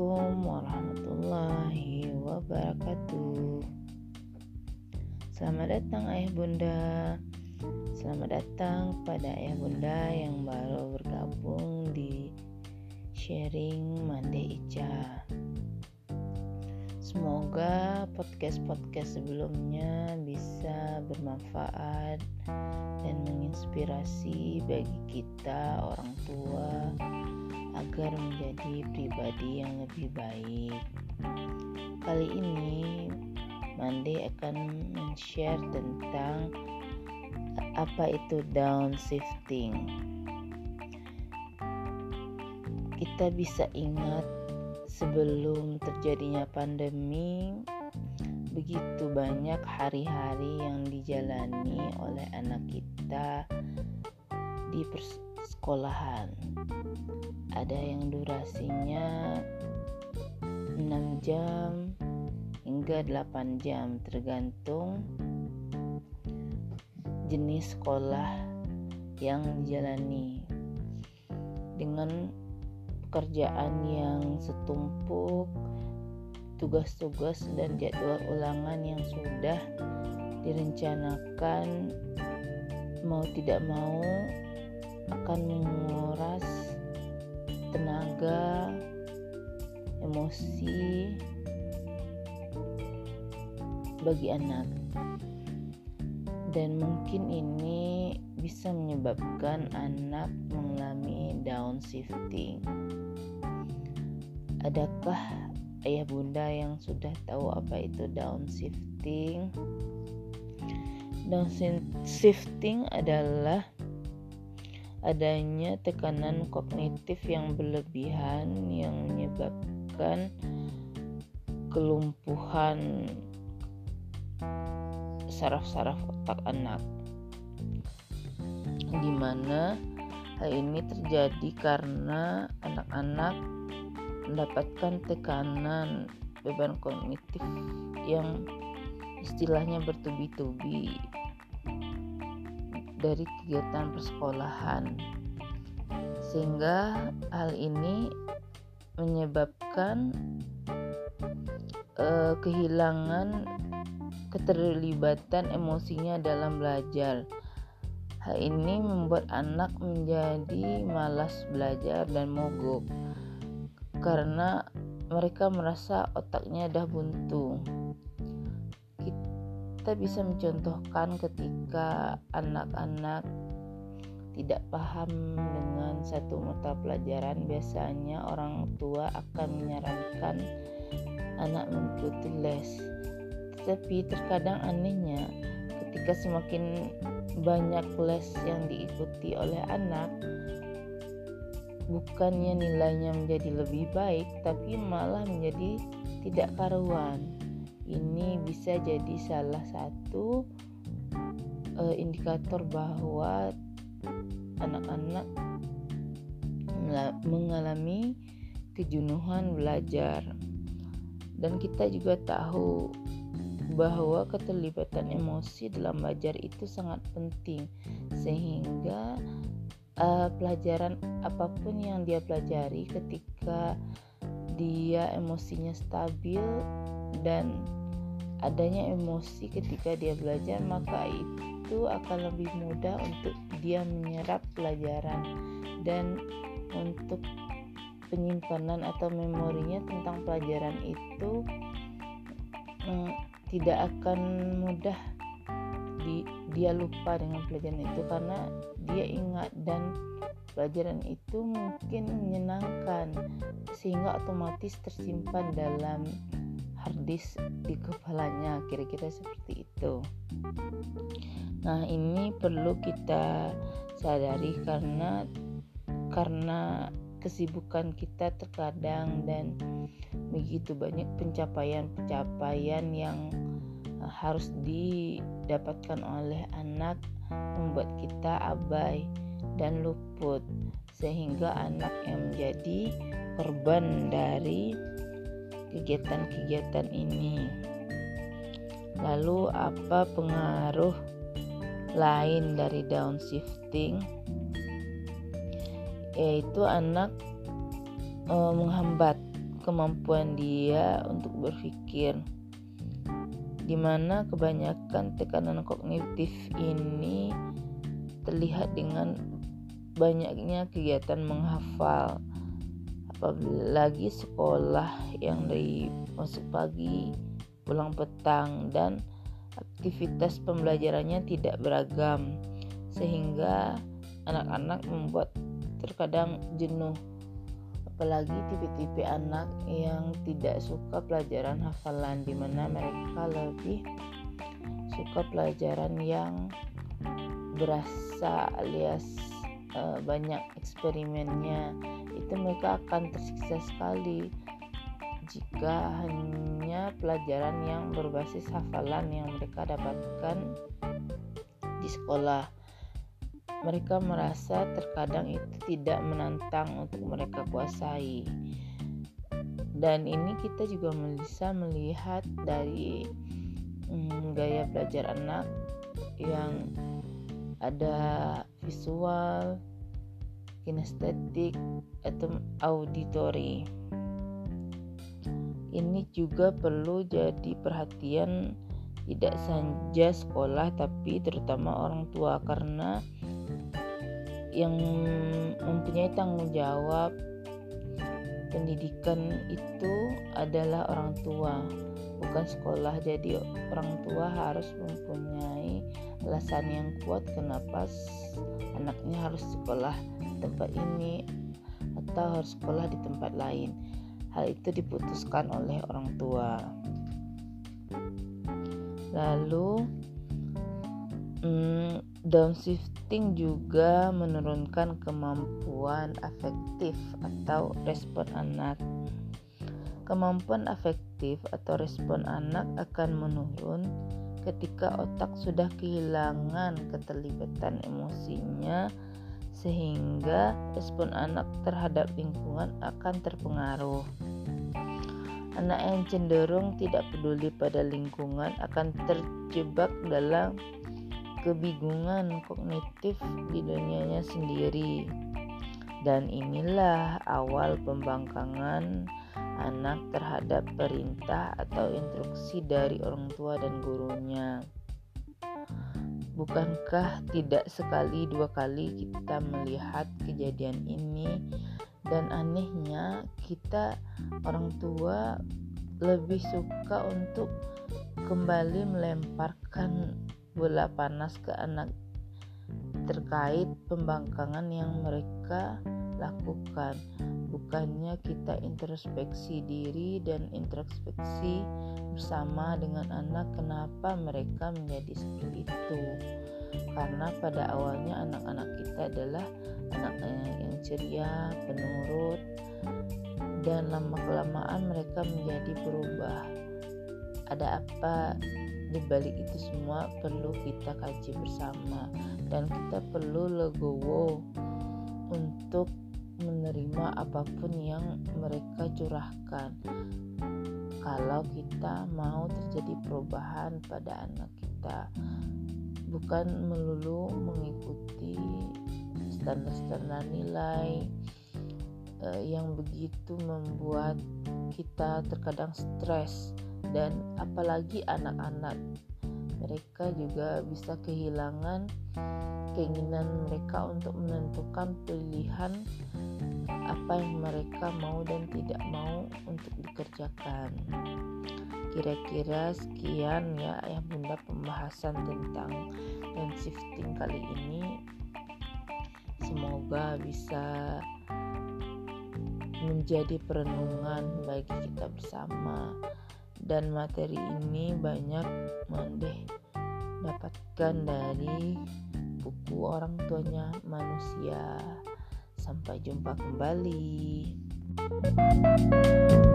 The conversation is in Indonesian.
Assalamualaikum warahmatullahi wabarakatuh. Selamat datang ayah bunda. Selamat datang pada ayah bunda yang baru bergabung di sharing Mande Ica. Semoga podcast-podcast sebelumnya bisa bermanfaat dan menginspirasi bagi kita orang tua agar menjadi pribadi yang lebih baik. Kali ini Mande akan men-share tentang apa itu downshifting. Kita bisa ingat sebelum terjadinya pandemi begitu banyak hari-hari yang dijalani oleh anak kita di persekolahan ada yang durasinya 6 jam hingga 8 jam tergantung jenis sekolah yang dijalani. Dengan pekerjaan yang setumpuk, tugas-tugas dan jadwal ulangan yang sudah direncanakan mau tidak mau akan menguras tenaga, emosi bagi anak. Dan mungkin ini bisa menyebabkan anak mengalami downshifting. Adakah ayah bunda yang sudah tahu apa itu downshifting? Downshifting adalah adanya tekanan kognitif yang berlebihan yang menyebabkan kelumpuhan saraf-saraf otak anak. Di mana hal ini terjadi karena anak-anak mendapatkan tekanan beban kognitif yang istilahnya bertubi-tubi dari kegiatan persekolahan sehingga hal ini menyebabkan uh, kehilangan keterlibatan emosinya dalam belajar Hal ini membuat anak menjadi malas belajar dan mogok karena mereka merasa otaknya dah buntu. Kita bisa mencontohkan ketika anak-anak tidak paham dengan satu mata pelajaran, biasanya orang tua akan menyarankan anak mengikuti les. Tetapi terkadang anehnya, ketika semakin banyak les yang diikuti oleh anak bukannya nilainya menjadi lebih baik tapi malah menjadi tidak karuan ini bisa jadi salah satu uh, indikator bahwa anak-anak mengalami kejenuhan belajar. Dan kita juga tahu bahwa keterlibatan emosi dalam belajar itu sangat penting sehingga uh, pelajaran apa pun yang dia pelajari ketika dia emosinya stabil dan adanya emosi ketika dia belajar maka itu akan lebih mudah untuk dia menyerap pelajaran. Dan untuk penyimpanan atau memorinya tentang pelajaran itu mm, tidak akan mudah di, dia lupa dengan pelajaran itu karena dia ingat dan pelajaran itu mungkin menyenangkan sehingga otomatis tersimpan dalam harddisk di kepalanya. Kira-kira seperti itu. Nah ini perlu kita sadari karena karena kesibukan kita terkadang dan begitu banyak pencapaian-pencapaian yang uh, harus didapatkan oleh anak membuat kita abai dan luput sehingga anak yang menjadi korban dari kegiatan-kegiatan ini. Lalu apa pengaruh lain dari downshifting? Yaitu anak e, menghambat kemampuan dia untuk berpikir di mana kebanyakan tekanan kognitif ini terlihat dengan banyaknya kegiatan menghafal apalagi sekolah yang dari masuk pagi pulang petang dan aktivitas pembelajarannya tidak beragam sehingga anak-anak membuat terkadang jenuh. Apalagi tipe-tipe anak yang tidak suka pelajaran hafalan di mana mereka lebih suka pelajaran yang berasa alias uh, banyak eksperimennya itu mereka akan tersiksa sekali jika hanya pelajaran yang berbasis hafalan yang mereka dapatkan di sekolah mereka merasa terkadang itu tidak menantang untuk mereka kuasai. Dan ini kita juga bisa melihat dari hmm, gaya belajar anak yang ada visual, kinestetik, atau auditory. Ini juga perlu jadi perhatian tidak saja sekolah tapi terutama orang tua karena yang mempunyai tanggung jawab pendidikan itu adalah orang tua bukan sekolah jadi orang tua harus mempunyai alasan yang kuat kenapa anaknya harus sekolah tempat ini atau harus sekolah di tempat lain hal itu diputuskan oleh orang tua lalu hmm, Downshifting juga menurunkan kemampuan afektif atau respon anak. Kemampuan afektif atau respon anak akan menurun ketika otak sudah kehilangan keterlibatan emosinya sehingga respon anak terhadap lingkungan akan terpengaruh. Anak yang cenderung tidak peduli pada lingkungan akan terjebak dalam kebingungan kognitif di dunianya sendiri. Dan inilah awal pembangkangan anak terhadap perintah atau instruksi dari orang tua dan gurunya. Bukankah tidak sekali dua kali kita melihat kejadian ini dan anehnya kita orang tua lebih suka untuk kembali melemparkan bola panas ke anak terkait pembangkangan yang mereka lakukan. Bukannya kita introspeksi diri dan introspeksi bersama dengan anak kenapa mereka menjadi seperti itu. Karena pada awalnya anak-anak kita adalah anak-anak yang ceria, penurut, dan lama-kelamaan mereka menjadi berubah. Ada apa di balik itu semua perlu kita kaji bersama dan kita perlu legowo untuk menerima apa pun yang mereka curahkan. Kalau kita mau terjadi perubahan pada anak kita bukan melulu mengikuti standar-standar nilai uh, yang begitu membuat kita terkadang stres. Dan apalagi anak-anak mereka juga bisa kehilangan keinginan mereka untuk menentukan pilihan apa yang mereka mau dan tidak mau untuk dikerjakan. Kira-kira sekian ya ayah bunda pembahasan tentang dan shifting kali ini. Semoga bisa menjadi perenungan bagi kita bersama dan materi ini banyak mendeh dapatkan dari buku orang tuanya manusia. Sampai jumpa kembali. thank you